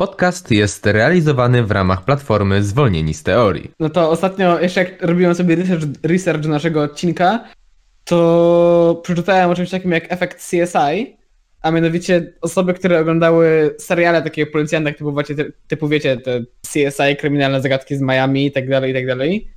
Podcast jest realizowany w ramach platformy Zwolnieni z Teorii. No to ostatnio, jeszcze jak robiłem sobie research, research naszego odcinka, to przeczytałem o czymś takim jak efekt CSI, a mianowicie osoby, które oglądały seriale takie policjantne, typu, typu wiecie, te CSI, kryminalne zagadki z Miami i tak dalej, i tak dalej,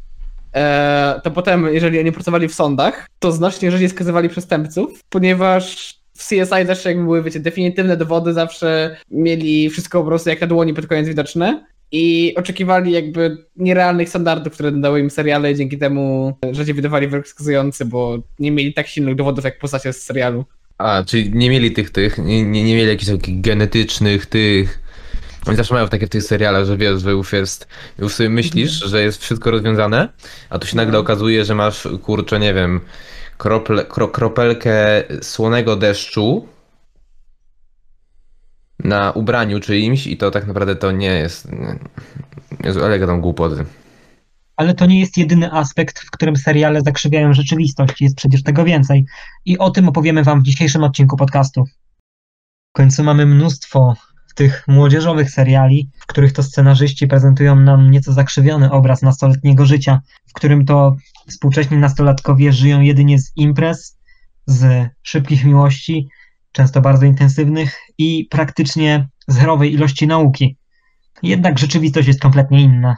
e, to potem, jeżeli oni pracowali w sądach, to znacznie rzadziej skazywali przestępców, ponieważ w CSI też jakby były, wiecie, definitywne dowody, zawsze mieli wszystko po prostu jak na dłoni pod koniec widoczne. I oczekiwali jakby nierealnych standardów, które dały im seriale i dzięki temu rzadziej wydawali wyrok skazujący, bo nie mieli tak silnych dowodów jak postacie z serialu. A, czyli nie mieli tych, tych, nie, nie, nie mieli jakichś takich genetycznych, tych... Oni zawsze mają takie w tych serialach, że wiesz, że już jest, już sobie myślisz, że jest wszystko rozwiązane, a tu się nagle okazuje, że masz, kurczę, nie wiem, krople, kro, kropelkę słonego deszczu na ubraniu czyimś i to tak naprawdę to nie jest, Jezu, ale gadam głupoty. Ale to nie jest jedyny aspekt, w którym seriale zakrzywiają rzeczywistość. Jest przecież tego więcej. I o tym opowiemy Wam w dzisiejszym odcinku podcastu. W końcu mamy mnóstwo tych młodzieżowych seriali, w których to scenarzyści prezentują nam nieco zakrzywiony obraz nastoletniego życia, w którym to współcześni nastolatkowie żyją jedynie z imprez, z szybkich miłości, często bardzo intensywnych i praktycznie zerowej ilości nauki. Jednak rzeczywistość jest kompletnie inna.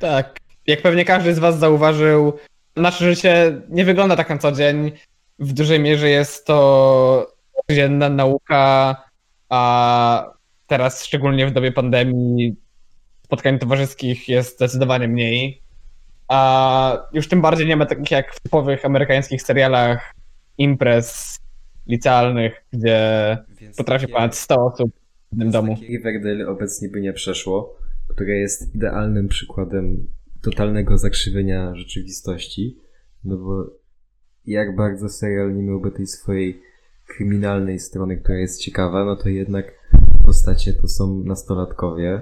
Tak. Jak pewnie każdy z Was zauważył, nasze życie nie wygląda tak na co dzień. W dużej mierze jest to codzienna nauka, a teraz, szczególnie w dobie pandemii, spotkań towarzyskich jest zdecydowanie mniej. A już tym bardziej nie ma takich jak w typowych amerykańskich serialach imprez licealnych, gdzie Więc potrafi takie- ponad 100 osób w jednym domu. Riverdale obecnie by nie przeszło, które jest idealnym przykładem totalnego zakrzywienia rzeczywistości, no bo jak bardzo serial nie miałby tej swojej kryminalnej strony, która jest ciekawa, no to jednak postacie to są nastolatkowie.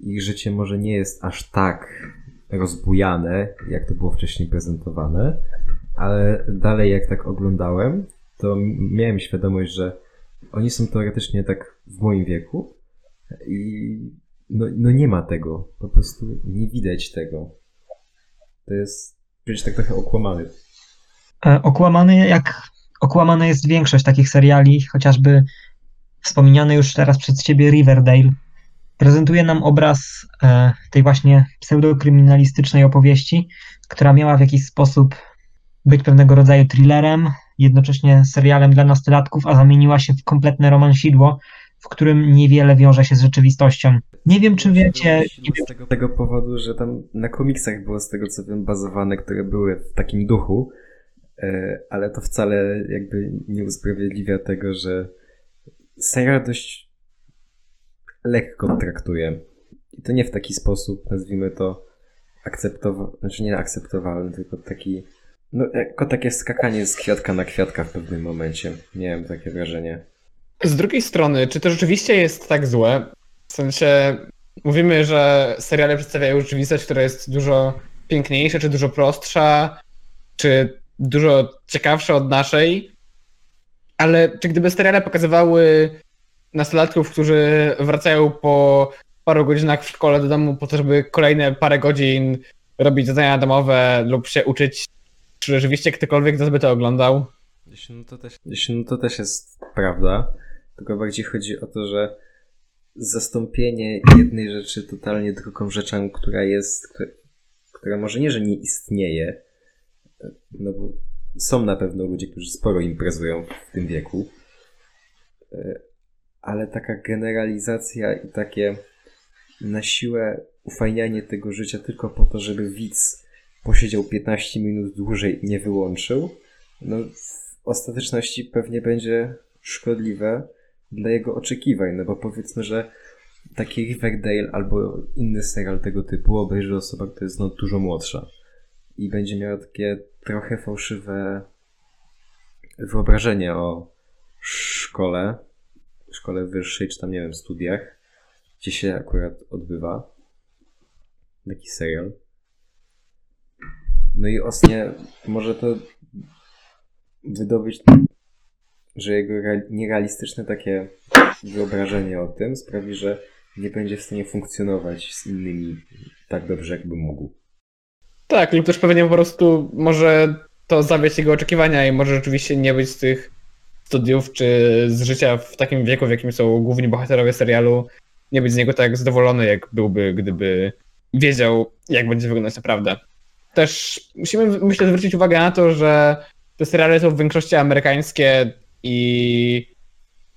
Ich życie może nie jest aż tak rozbujane, jak to było wcześniej prezentowane, ale dalej jak tak oglądałem, to miałem świadomość, że oni są teoretycznie tak w moim wieku i no, no nie ma tego. Po prostu nie widać tego. To jest przecież tak trochę okłamany. E, Okłamany, jak okłamana jest większość takich seriali, chociażby wspomniany już teraz przez ciebie Riverdale, prezentuje nam obraz e, tej właśnie pseudokryminalistycznej opowieści, która miała w jakiś sposób być pewnego rodzaju thrillerem, jednocześnie serialem dla nastolatków, a zamieniła się w kompletne romansidło, w którym niewiele wiąże się z rzeczywistością. Nie wiem, czy wiecie, nie wiem, Z tego, tego powodu, że tam na komiksach było z tego co wiem bazowane, które były w takim duchu, e, ale to wcale jakby nie usprawiedliwia tego, że serial dość lekko traktuje. I to nie w taki sposób, nazwijmy to akceptowalny, znaczy nie akceptowalny, tylko taki, no jako takie skakanie z kwiatka na kwiatka w pewnym momencie. Miałem takie wrażenie. Z drugiej strony, czy to rzeczywiście jest tak złe? W sensie, mówimy, że seriale przedstawiają rzeczywistość, która jest dużo piękniejsza, czy dużo prostsza, czy dużo ciekawsza od naszej, ale czy gdyby seriale pokazywały nastolatków, którzy wracają po paru godzinach w szkole do domu po to, żeby kolejne parę godzin robić zadania domowe lub się uczyć, czy rzeczywiście ktokolwiek z nas by to oglądał? Jeśli no to też, no to też jest prawda, tylko bardziej chodzi o to, że zastąpienie jednej rzeczy totalnie drugą rzeczą, która jest, która, która może nie, że nie istnieje, no bo są na pewno ludzie, którzy sporo imprezują w tym wieku, e, ale taka generalizacja i takie na siłę ufajnianie tego życia tylko po to, żeby widz posiedział 15 minut dłużej i nie wyłączył, no w ostateczności pewnie będzie szkodliwe dla jego oczekiwań, no bo powiedzmy, że taki Riverdale albo inny serial tego typu obejrzy osoba, która jest no dużo młodsza i będzie miała takie trochę fałszywe wyobrażenie o szkole, szkole wyższej, czy tam nie wiem, studiach, gdzie się akurat odbywa taki serial. No i osnie może to wydobyć że jego rea- nierealistyczne takie wyobrażenie o tym sprawi, że nie będzie w stanie funkcjonować z innymi tak dobrze, jakby mógł. Tak, lub też pewnie po prostu może to zawieść jego oczekiwania i może rzeczywiście nie być z tych studiów czy z życia w takim wieku, w jakim są główni bohaterowie serialu, nie być z niego tak zadowolony, jak byłby, gdyby wiedział, jak będzie wyglądać naprawdę. Też musimy, myślę, zwrócić uwagę na to, że te seriale są w większości amerykańskie i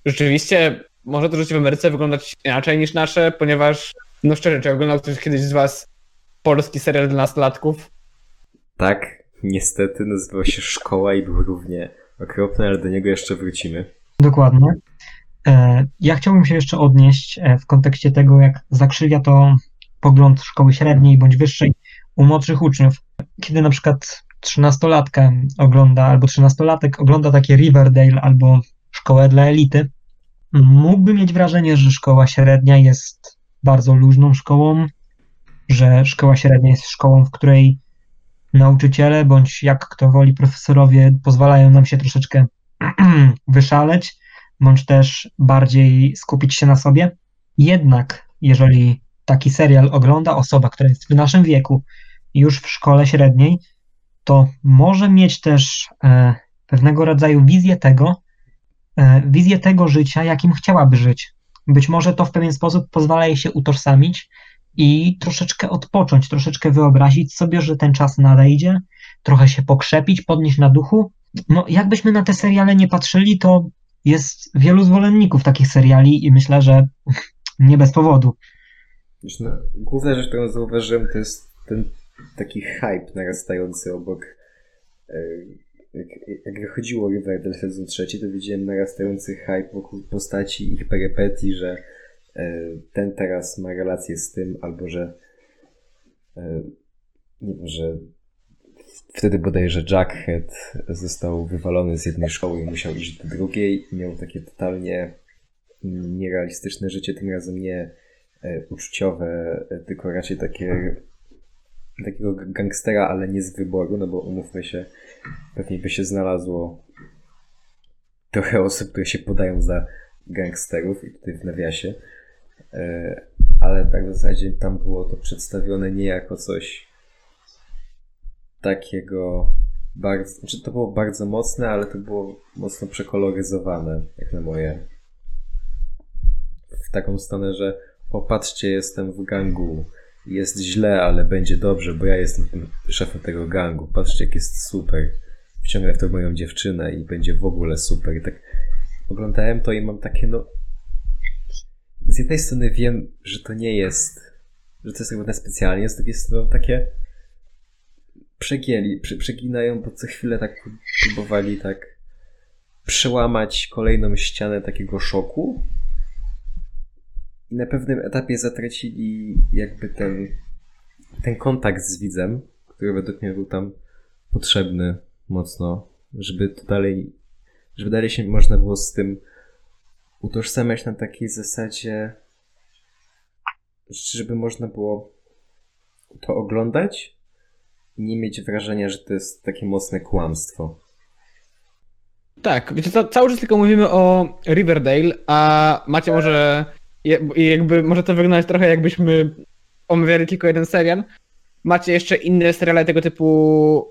rzeczywiście może to życie w Ameryce wyglądać inaczej niż nasze, ponieważ, no szczerze, czy oglądał ktoś kiedyś z was polski serial dla nastolatków? Tak, niestety nazywał się Szkoła i był równie okropny, ale do niego jeszcze wrócimy. Dokładnie. E, Ja chciałbym się jeszcze odnieść e, w kontekście tego, jak zakrzywia to pogląd szkoły średniej bądź wyższej u młodszych uczniów. Kiedy na przykład trzynastolatka ogląda, albo trzynastolatek ogląda takie Riverdale albo szkołę dla elity, mógłby mieć wrażenie, że szkoła średnia jest bardzo luźną szkołą, że szkoła średnia jest szkołą, w której nauczyciele bądź jak kto woli profesorowie pozwalają nam się troszeczkę wyszaleć, bądź też bardziej skupić się na sobie. Jednak, jeżeli taki serial ogląda osoba, która jest w naszym wieku, już w szkole średniej, to może mieć też e, pewnego rodzaju wizję tego, e, wizję tego życia, jakim chciałaby żyć. Być może to w pewien sposób pozwala jej się utożsamić i troszeczkę odpocząć, troszeczkę wyobrazić sobie, że ten czas nadejdzie, trochę się pokrzepić, podnieść na duchu. No, jakbyśmy na te seriale nie patrzyli, to jest wielu zwolenników takich seriali i myślę, że nie bez powodu. No, główna rzecz, którą zauważyłem, to jest ten taki hype narastający obok. e, Jak, jak wychodziło Riverdale sezon trzeci, to widziałem narastający hype wokół postaci ich perypetii, że ten teraz ma relację z tym, albo że e, nie wiem, że wtedy bodajże Jackhead został wywalony z jednej szkoły i musiał iść do drugiej i miał takie totalnie nierealistyczne życie, tym razem nie e, uczuciowe, e, tylko raczej takie takiego gangstera, ale nie z wyboru, no bo umówmy się, pewnie by się znalazło trochę osób, które się podają za gangsterów i tutaj w nawiasie, e, ale tak w zasadzie tam było to przedstawione nie jako coś takiego bardzo, znaczy to było bardzo mocne, ale to było mocno przekoloryzowane, jak na moje w taką stronę, że popatrzcie, jestem w gangu, jest źle, ale będzie dobrze, bo ja jestem tym szefem tego gangu. Patrzcie, jak jest super. Wciągnę w to moją dziewczynę i będzie w ogóle super. I tak oglądałem to i mam takie, no. Z jednej strony wiem, że to nie jest, że to jest robione specjalnie, z drugiej strony takie przegięli, prze, przeginają, bo co chwilę tak próbowali tak przełamać kolejną ścianę takiego szoku. I na pewnym etapie zatracili jakby ten, ten kontakt z widzem, który według mnie był tam potrzebny mocno, żeby to dalej, żeby dalej się można było z tym utożsamiać na takiej zasadzie, żeby można było to oglądać i nie mieć wrażenia, że to jest takie mocne kłamstwo. Tak, wiecie, co, cały czas tylko mówimy o Riverdale, a macie może, jakby, może to wyglądać trochę jakbyśmy omawiali tylko jeden serial. Macie jeszcze inne seriale tego typu,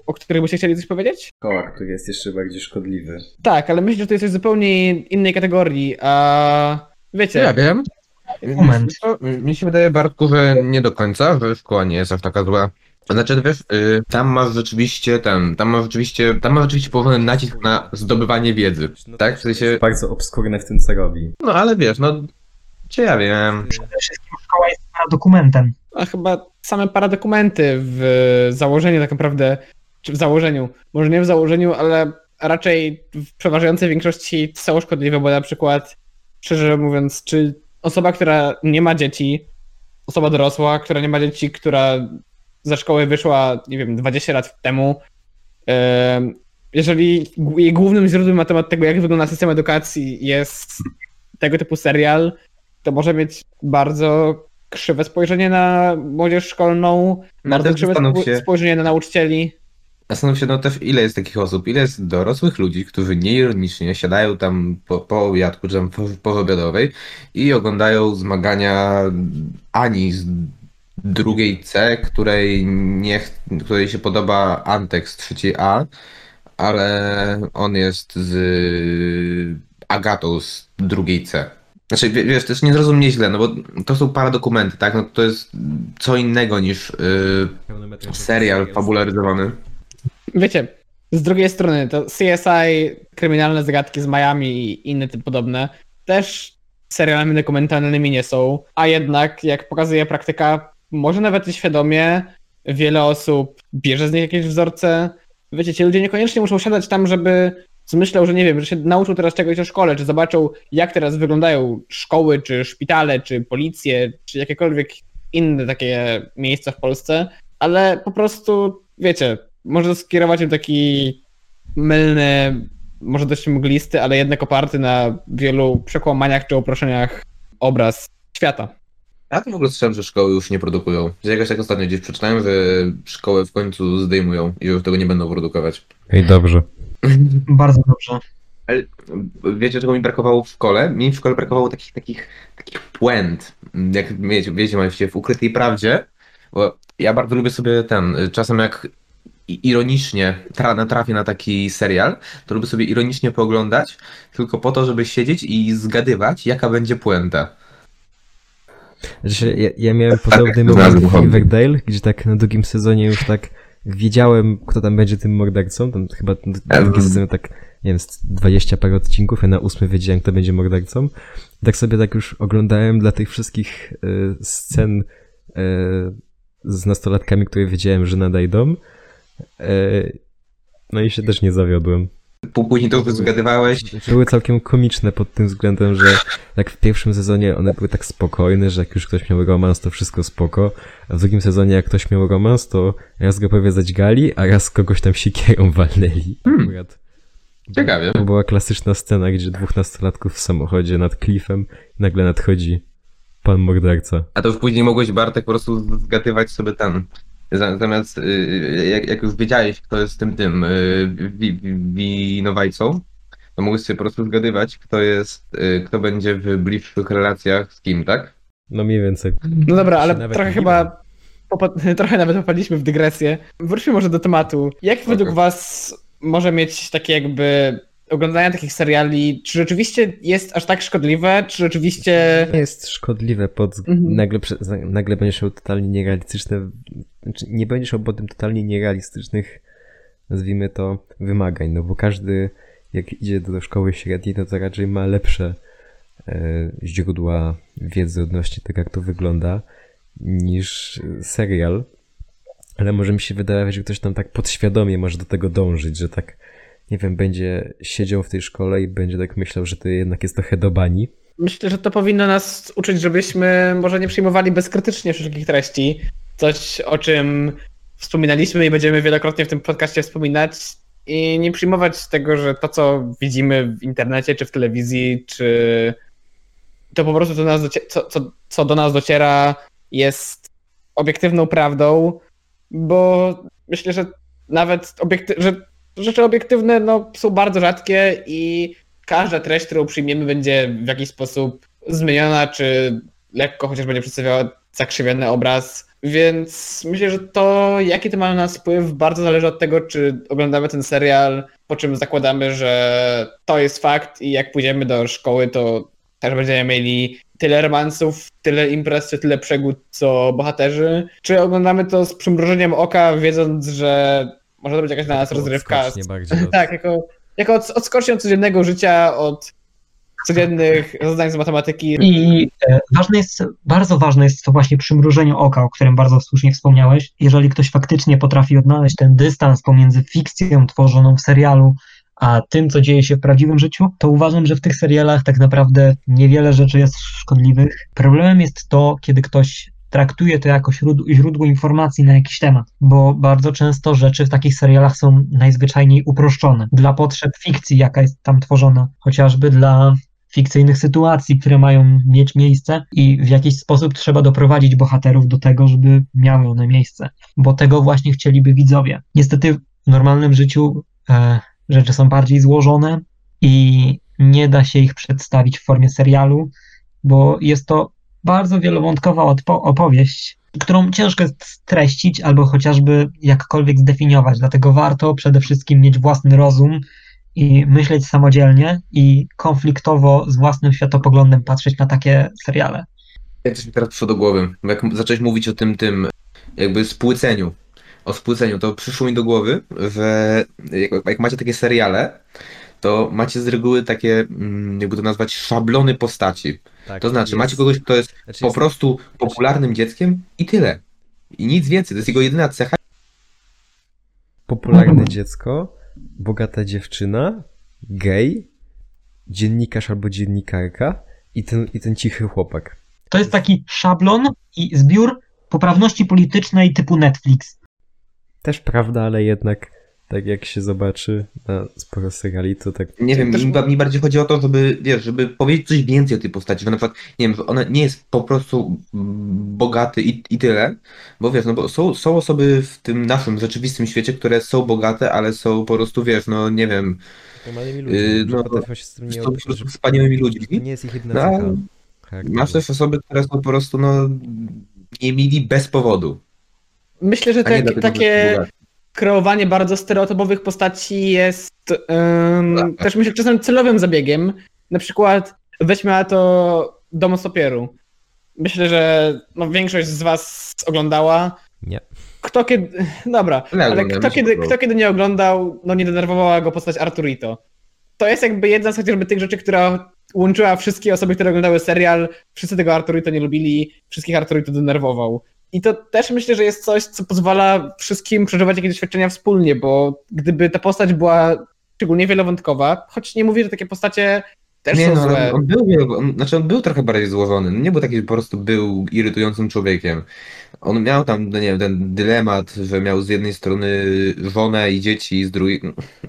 o których byście chcieli coś powiedzieć? Koła, który jest jeszcze bardziej szkodliwy. Tak, ale myślę, że to jest coś zupełnie innej kategorii, a wiecie, Ja wiem. Moment. To, mi się wydaje, Bartku, że nie do końca, że szkoła nie jest aż taka zła. Znaczy, wiesz, y, tam masz rzeczywiście ten, tam masz rzeczywiście, tam masz rzeczywiście położony nacisk na zdobywanie wiedzy, tak? W sensie, Jest bardzo obskurne w tym, co robi. no ale wiesz, no, czy ja wiem. Przede wszystkim szkoła jest dokumentem. a chyba same paradokumenty w założeniu tak naprawdę, czy w założeniu, może nie w założeniu, ale raczej w przeważającej większości są szkodliwe, bo na przykład, szczerze mówiąc, czy osoba, która nie ma dzieci, osoba dorosła, która nie ma dzieci, która ze szkoły wyszła, nie wiem, 20 lat temu, em, jeżeli jej głównym źródłem na temat tego, jak wygląda system edukacji jest tego typu serial, to może mieć bardzo krzywe spojrzenie na młodzież szkolną, No, bardzo krzywe się- spojrzenie na nauczycieli. Zastanów się no też, ile jest takich osób, ile jest dorosłych ludzi, którzy nieironicznie siadają tam po, po obiadku, czy tam po, po obiadowej i oglądają zmagania Ani z drugiej C, której nie, której się podoba Antek z trzeciej A, ale on jest z Agatą z drugiej C. Znaczy, wie- wiesz, też nie zrozum mnie źle, no bo to są paradokumenty, tak? No to jest co innego niż yy, serial fabularyzowany. Wiecie, z drugiej strony to CSI, kryminalne zagadki z Miami i inne tym podobne też serialami dokumentalnymi nie są, a jednak, jak pokazuje praktyka, może nawet świadomie wiele osób bierze z nich jakieś wzorce. Wiecie, ci ludzie niekoniecznie muszą siadać tam, żeby zmyślał, że nie wiem, że się nauczą teraz czegoś o szkole, czy zobaczą, jak teraz wyglądają szkoły, czy szpitale, czy policje, czy jakiekolwiek inne takie miejsca w Polsce, ale po prostu, wiecie, może skierować im taki mylny, może dość mglisty, ale jednak oparty na wielu przekłamaniach czy uproszeniach obraz świata. Ja to w ogóle słyszałem, że szkoły już nie produkują. Jakoś tak ostatnio gdzieś przeczytałem, że szkoły w końcu zdejmują i już tego nie będą produkować. Ej, dobrze. Bardzo dobrze. Ale wiecie, czego mi brakowało w szkole? Mi w szkole brakowało takich, takich, takich puent. Jak wiecie, wiecie, macie w ukrytej prawdzie. Bo ja bardzo lubię sobie ten, czasem jak ironicznie tra natrafię na taki serial, to lubię sobie ironicznie pooglądać, tylko po to, żeby siedzieć i zgadywać, jaka będzie puenta. Znaczy, ja, ja miałem Tak, podobny tak, moment w. Riverdale, gdzie tak na drugim sezonie już tak wiedziałem, kto tam będzie tym mordercą. Tam chyba na Em. drugi sezon tak, nie wiem, z 20 parę odcinków, ja na ósmy wiedziałem, kto będzie mordercą. Tak sobie tak już oglądałem dla tych wszystkich e, scen e, z nastolatkami, które wiedziałem, że nadejdą. E, no i się też nie zawiodłem. Pó- Później to zgadywałeś. Były całkiem komiczne pod tym względem, że jak w pierwszym sezonie one były tak spokojne, że jak już ktoś miał romans, to wszystko spoko, a w drugim sezonie jak ktoś miał romans, to raz go prawie zadźgali, a raz kogoś tam siekierą walnęli. Hmm. Akurat. Ciekawie. To była klasyczna scena, gdzie dwóch nastolatków w samochodzie nad klifem nagle nadchodzi pan morderca. A to już później mogłeś, Bartek, po prostu zgadywać sobie ten. Za- Zamiast, y, jak, jak już wiedziałeś, kto jest tym tym y, wi, wi, winowajcą, to mogłeś sobie po prostu zgadywać, kto jest, y, kto będzie w bliższych relacjach z kim, tak? No mniej więcej. No dobra, ale Nawet trochę chyba popa- trochę nawet popadliśmy w dygresję. Wróćmy może do tematu. Jak według was może mieć takie jakby oglądanie takich seriali, czy rzeczywiście jest aż tak szkodliwe, czy rzeczywiście... Nie jest szkodliwe pod Mhm. nagle, nagle będziesz miał totalnie nierealistyczne, znaczy nie będziesz miał potem totalnie nierealistycznych, nazwijmy to, wymagań, no bo każdy jak idzie do szkoły średniej, no to raczej ma lepsze e, źródła wiedzy odnośnie tego, jak to wygląda, niż serial. Ale może mi się wydawać, że ktoś tam tak podświadomie może do tego dążyć, że tak, nie wiem, będzie siedział w tej szkole i będzie tak myślał, że to jednak jest trochę do bani. Myślę, że to powinno nas uczyć, żebyśmy może nie przyjmowali bezkrytycznie wszelkich treści. Coś, o czym wspominaliśmy i będziemy wielokrotnie w tym podcaście wspominać. I nie przyjmować tego, że to, co widzimy w internecie, czy w telewizji, czy to po prostu do nas co, co, co do nas dociera, jest obiektywną prawdą, bo myślę, że nawet obiekty- że rzeczy obiektywne no, są bardzo rzadkie i każda treść, którą przyjmiemy, będzie w jakiś sposób zmieniona, czy lekko chociaż będzie przedstawiała zakrzywiony obraz. Więc myślę, że to, jaki to ma na nas wpływ, bardzo zależy od tego, czy oglądamy ten serial, po czym zakładamy, że to jest fakt i jak pójdziemy do szkoły, to też będziemy mieli tyle romansów, tyle imprez, czy tyle przygód, co bohaterzy. Czy oglądamy to z przymrużeniem oka, wiedząc, że może to być jakaś dla nas rozrywka. Od- Tak, jako, jako od, odskocznie od codziennego życia, od codziennych zadań z matematyki. I e, ważne jest, bardzo ważne jest to właśnie przymrużenie oka, o którym bardzo słusznie wspomniałeś. Jeżeli ktoś faktycznie potrafi odnaleźć ten dystans pomiędzy fikcją tworzoną w serialu, a tym, co dzieje się w prawdziwym życiu, to uważam, że w tych serialach tak naprawdę niewiele rzeczy jest szkodliwych. Problemem jest to, kiedy ktoś traktuje to jako źródło, informacji na jakiś temat, bo bardzo często rzeczy w takich serialach są najzwyczajniej uproszczone dla potrzeb fikcji, jaka jest tam tworzona, chociażby dla fikcyjnych sytuacji, które mają mieć miejsce i w jakiś sposób trzeba doprowadzić bohaterów do tego, żeby miały one miejsce, bo tego właśnie chcieliby widzowie. Niestety w normalnym życiu e, rzeczy są bardziej złożone i nie da się ich przedstawić w formie serialu, bo jest to bardzo wielowątkowa opowieść, którą ciężko jest streścić albo chociażby jakkolwiek zdefiniować. Dlatego warto przede wszystkim mieć własny rozum i myśleć samodzielnie i konfliktowo z własnym światopoglądem patrzeć na takie seriale. Jak coś mi teraz przyszło do głowy, jak zacząłeś mówić o tym, tym jakby spłyceniu, o spłyceniu, to przyszło mi do głowy, że jak, jak macie takie seriale, to macie z reguły takie, mm, jakby to nazwać, szablony postaci. Tak, To znaczy, jest- macie kogoś, kto jest znaczy po jest- prostu popularnym dzieckiem i tyle. I nic więcej, to jest jego jedyna cecha. popularne dziecko, bogata dziewczyna, gej, dziennikarz albo dziennikarka i ten, i ten cichy chłopak. To jest taki szablon i zbiór poprawności politycznej typu Netflix. Też prawda, ale jednak tak jak się zobaczy na sporo seriali, to tak Nie wiem, Też- mi, mi bardziej chodzi o to, żeby, wiesz, żeby powiedzieć coś więcej o tej postaci, że na przykład, nie wiem, że ona nie jest po prostu bogaty i, i tyle, bo wiesz, no bo są, są osoby w tym naszym rzeczywistym świecie, które są bogate, ale są po prostu, wiesz, no nie wiem, normalnymi ludźmi, Yy, no, potrafią się z tym nie obyć, że wspaniałymi to ludźmi. nie jest ich jedyna No, charakteru. Masz też osoby, które są po prostu, no, niemili bez powodu. Myślę, że nie tak, dlatego, że są takie. Kreowanie bardzo stereotypowych postaci jest Tak. też myślę czasem celowym zabiegiem. Na przykład weźmy na to Dom z papieru. Myślę, że no, większość z was oglądała. Nie. Kto kiedy. Dobra, Ja ale kto kiedy, kto kiedy nie oglądał, no nie denerwowała go postać Arturito. To jest jakby jedna z chociażby tych rzeczy, która łączyła wszystkie osoby, które oglądały serial. Wszyscy tego Arturito nie lubili, wszystkich Arturito denerwował. I to też myślę, że jest coś, co pozwala wszystkim przeżywać jakieś doświadczenia wspólnie, bo gdyby ta postać była szczególnie wielowątkowa, choć nie mówię, że takie postacie też Nie są no, złe. on był, on, znaczy on był trochę bardziej złożony. No Nie był taki, że po prostu był irytującym człowiekiem. On miał tam, no nie wiem, ten dylemat, że miał z jednej strony żonę i dzieci, z drugiej...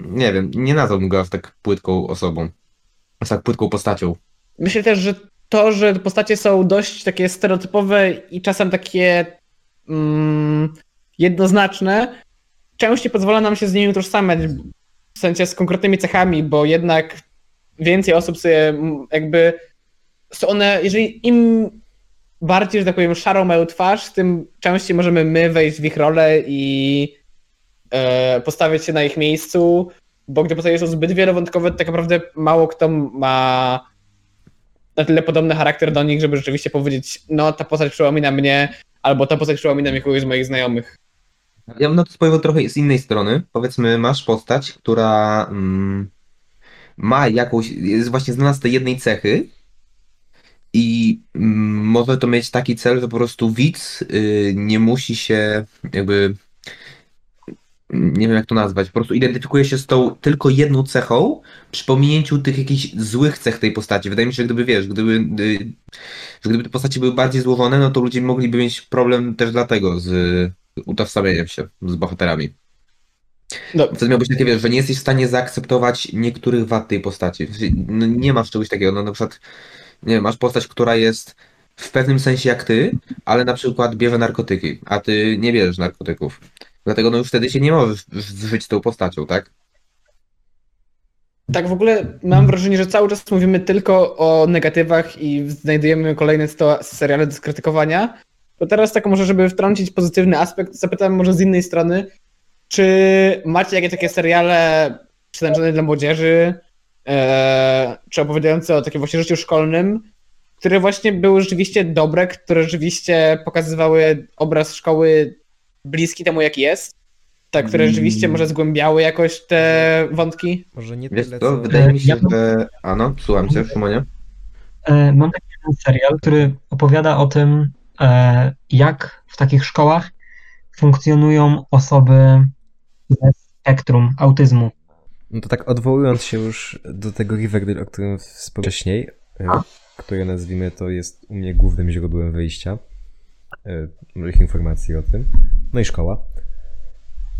Nie wiem, nie nazwałbym go aż tak płytką osobą. Aż tak płytką postacią. Myślę też, że to, że postacie są dość takie stereotypowe i czasem takie mm, jednoznaczne, częściej pozwala nam się z nimi utożsamiać, w sensie z konkretnymi cechami, bo jednak więcej osób sobie mm, jakby są one, jeżeli im bardziej, że tak powiem, szarą mają twarz, tym częściej możemy my wejść w ich rolę i e, postawić się na ich miejscu, bo gdy postacie są zbyt wielowątkowe, to tak naprawdę mało kto ma na tyle podobny charakter do nich, żeby rzeczywiście powiedzieć, no ta postać przypomina mnie, albo ta postać przypomina mi kogoś z moich znajomych. Ja bym na to spojrzał trochę z innej strony. Powiedzmy, masz postać, która mm, ma jakąś, jest właśnie znana z tej jednej cechy i mm, może to mieć taki cel, że po prostu widz y, nie musi się jakby nie wiem jak to nazwać, po prostu identyfikuje się z tą tylko jedną cechą przy pominięciu tych jakichś złych cech tej postaci. Wydaje mi się, że gdyby wiesz, gdyby, y, że gdyby te postacie były bardziej złożone, no to ludzie mogliby mieć problem też dlatego z utożsamieniem się z bohaterami. No, Wtedy miałbyś takie, wiesz, że nie jesteś w stanie zaakceptować niektórych wad tej postaci. No, nie masz czegoś takiego, no na przykład, nie wiem, masz postać, która jest w pewnym sensie jak ty, ale na przykład bierze narkotyki, a ty nie bierzesz narkotyków. Dlatego no już wtedy się nie możesz zżyć z tą postacią, tak? tak w ogóle mam wrażenie, że cały czas mówimy tylko o negatywach i znajdujemy kolejne seriale do skrytykowania. To teraz tak może, żeby wtrącić pozytywny aspekt, zapytam może z innej strony, czy macie jakieś takie seriale przeznaczone dla młodzieży, e, czy opowiadające o takim właśnie życiu szkolnym, które właśnie były rzeczywiście dobre, które rzeczywiście pokazywały obraz szkoły bliski temu, jaki jest, tak, które Mm. rzeczywiście może zgłębiały jakoś te wątki? Może nie Wiesz tyle, co, wydaje mi się, Ja że... A no, słucham cię, Szymonie. E, Mam taki jeden serial, który opowiada o tym, e, jak w takich szkołach funkcjonują osoby ze spektrum autyzmu. No to tak odwołując się już do tego Riverdale, o którym wspomniałem wcześniej, e, które nazwijmy to jest u mnie głównym źródłem wyjścia, e, moich informacji o tym, no i szkoła,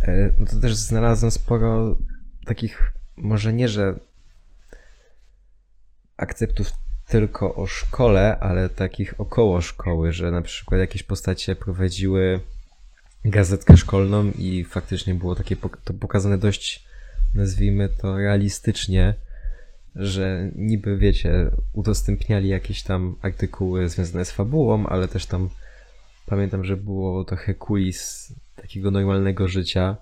e, no to też znalazłem sporo takich, może nie, że akceptów tylko o szkole, ale takich około szkoły, że na przykład jakieś postacie prowadziły gazetkę szkolną i faktycznie było takie to pokazane dość, nazwijmy to realistycznie, że niby wiecie, udostępniali jakieś tam artykuły związane z fabułą, ale też tam pamiętam, że było trochę kulis takiego normalnego życia.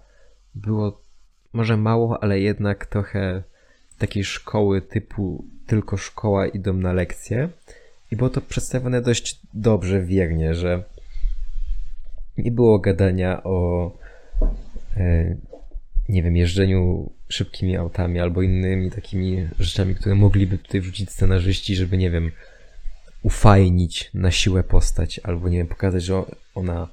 Było może mało, ale jednak trochę takiej szkoły typu tylko szkoła idą na lekcje. I było to przedstawione dość dobrze, wiernie, że nie było gadania o e, nie wiem, jeżdżeniu szybkimi autami albo innymi takimi rzeczami, które mogliby tutaj wrzucić scenarzyści, żeby, nie wiem, ufajnić na siłę postać, albo, nie wiem, pokazać, że ona,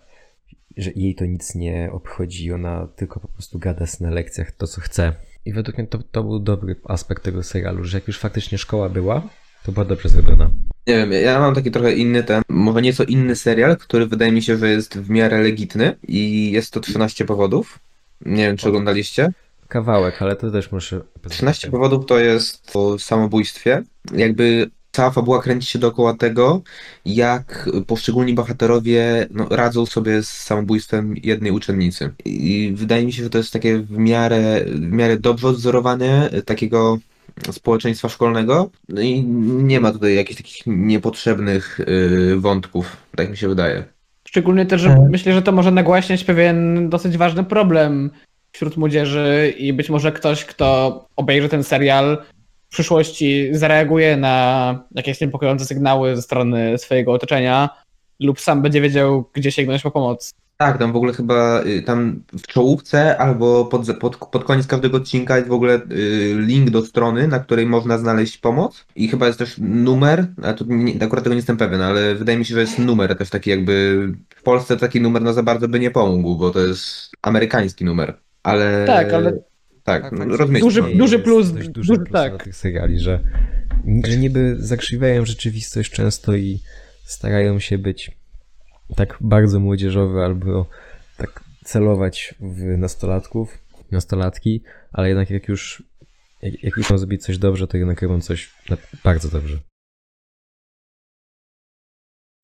że jej to nic nie obchodzi, ona tylko po prostu gada na lekcjach to, co chce. I według mnie to, to był dobry aspekt tego serialu, że jak już faktycznie szkoła była, to była dobrze zrobiona. Nie wiem, ja mam taki trochę inny ten, może nieco inny serial, który wydaje mi się, że jest w miarę legitny i jest to 13 powodów. Nie wiem, czy oglądaliście. Kawałek, ale to też muszę... 13 powodów to jest o samobójstwie. Jakby cała fabuła kręci się dookoła tego, jak poszczególni bohaterowie no, radzą sobie z samobójstwem jednej uczennicy. I wydaje mi się, że to jest takie w miarę, w miarę dobrze odzorowane takiego społeczeństwa szkolnego. No i nie ma tutaj jakichś takich niepotrzebnych y, wątków, tak mi się wydaje. Szczególnie też, że E. myślę, że to może nagłaśniać pewien dosyć ważny problem wśród młodzieży i być może ktoś, kto obejrzy ten serial przyszłości zareaguje na jakieś niepokojące sygnały ze strony swojego otoczenia lub sam będzie wiedział, gdzie sięgnąć po pomoc. Tak, tam w ogóle chyba y, tam w czołówce albo pod, pod, pod koniec każdego odcinka jest w ogóle y, link do strony, na której można znaleźć pomoc i chyba jest też numer, a tu nie, akurat tego nie jestem pewien, ale wydaje mi się, że jest numer też taki jakby w Polsce taki numer no za bardzo by nie pomógł, bo to jest amerykański numer, ale... Tak, ale- Tak, Tak, no, rozumiecie. Duży- no. duży plus, duży- duży plus tak. tych seriali, że, że niby zakrzywiają rzeczywistość często i starają się być tak bardzo młodzieżowe albo tak celować w nastolatków, nastolatki, ale jednak jak już jak, jak już chcą zrobić coś dobrze, to jednak robią coś bardzo dobrze.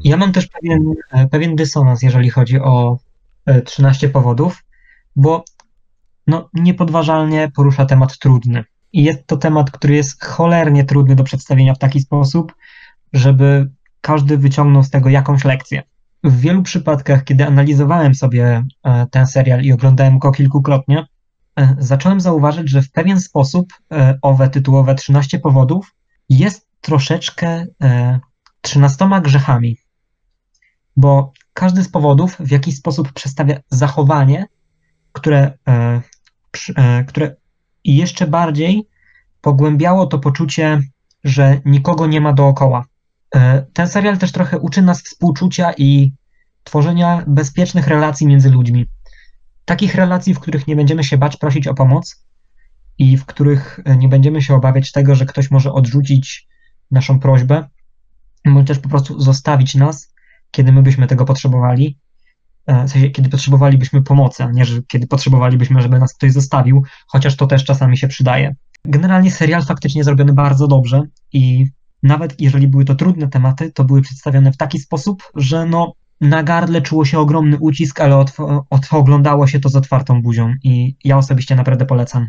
Ja mam też pewien, e, pewien dysonans, jeżeli chodzi o e, 13 powodów, bo no, niepodważalnie porusza temat trudny. I jest to temat, który jest cholernie trudny do przedstawienia w taki sposób, żeby każdy wyciągnął z tego jakąś lekcję. W wielu przypadkach, kiedy analizowałem sobie e, ten serial i oglądałem go kilkukrotnie, e, zacząłem zauważyć, że w pewien sposób e, owe tytułowe 13 powodów jest troszeczkę e, 13 grzechami bo każdy z powodów w jakiś sposób przedstawia zachowanie, które, które jeszcze bardziej pogłębiało to poczucie, że nikogo nie ma dookoła. E, ten serial też trochę uczy nas współczucia i tworzenia bezpiecznych relacji między ludźmi. Takich relacji, w których nie będziemy się bać prosić o pomoc i w których e, nie będziemy się obawiać tego, że ktoś może odrzucić naszą prośbę, bądź też po prostu zostawić nas kiedy my byśmy tego potrzebowali, e, w sensie, kiedy potrzebowalibyśmy pomocy, a nie, że kiedy potrzebowalibyśmy, żeby nas ktoś zostawił, chociaż to też czasami się przydaje. Generalnie serial faktycznie zrobiony bardzo dobrze i nawet jeżeli były to trudne tematy, to były przedstawione w taki sposób, że no na gardle czuło się ogromny ucisk, ale otw- ot- oglądało się to z otwartą buzią i ja osobiście naprawdę polecam.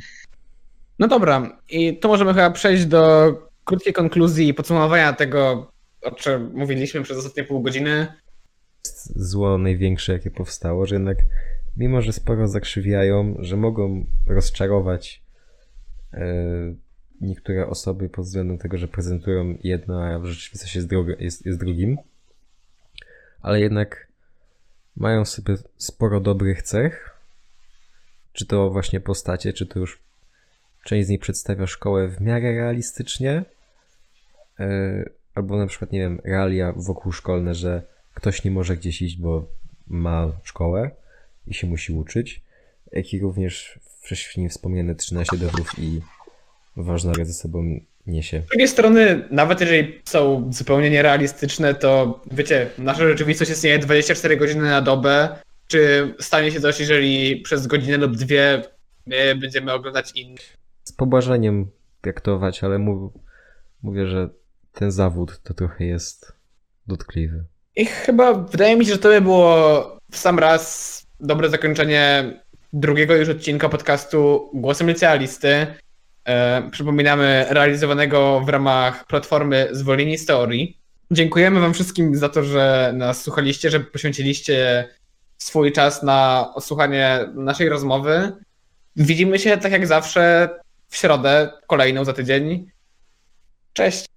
No dobra, i tu możemy chyba przejść do krótkiej konkluzji i podsumowania tego, o czym mówiliśmy przez ostatnie pół godziny. Zło największe, jakie powstało, że jednak mimo, że sporo zakrzywiają, że mogą rozczarować e, niektóre osoby pod względem tego, że prezentują jedno, a w rzeczywistości jest, drugie, jest, jest drugim, ale jednak mają sobie sporo dobrych cech, czy to właśnie postacie, czy to już część z nich przedstawia szkołę w miarę realistycznie, e, albo na przykład, nie wiem, realia wokół szkolne, że ktoś nie może gdzieś iść, bo ma szkołę i się musi uczyć, jak i również wcześniej wspomniane 13 dowodów i ważna ze sobą niesie. Z drugiej strony, nawet jeżeli są zupełnie nierealistyczne, to wiecie, nasza rzeczywistość istnieje 24 godziny na dobę. Czy stanie się coś, jeżeli przez godzinę lub dwie my będziemy oglądać inne? Z pobłażeniem traktować, ale mów, mówię, że ten zawód to trochę jest dotkliwy. I chyba wydaje mi się, że to by było w sam raz dobre zakończenie drugiego już odcinka podcastu Głosem Licealisty. E, przypominamy, realizowanego w ramach platformy Zwolnieni z Teorii. Dziękujemy Wam wszystkim za to, że nas słuchaliście, że poświęciliście swój czas na odsłuchanie naszej rozmowy. Widzimy się tak jak zawsze w środę, kolejną za tydzień. Cześć!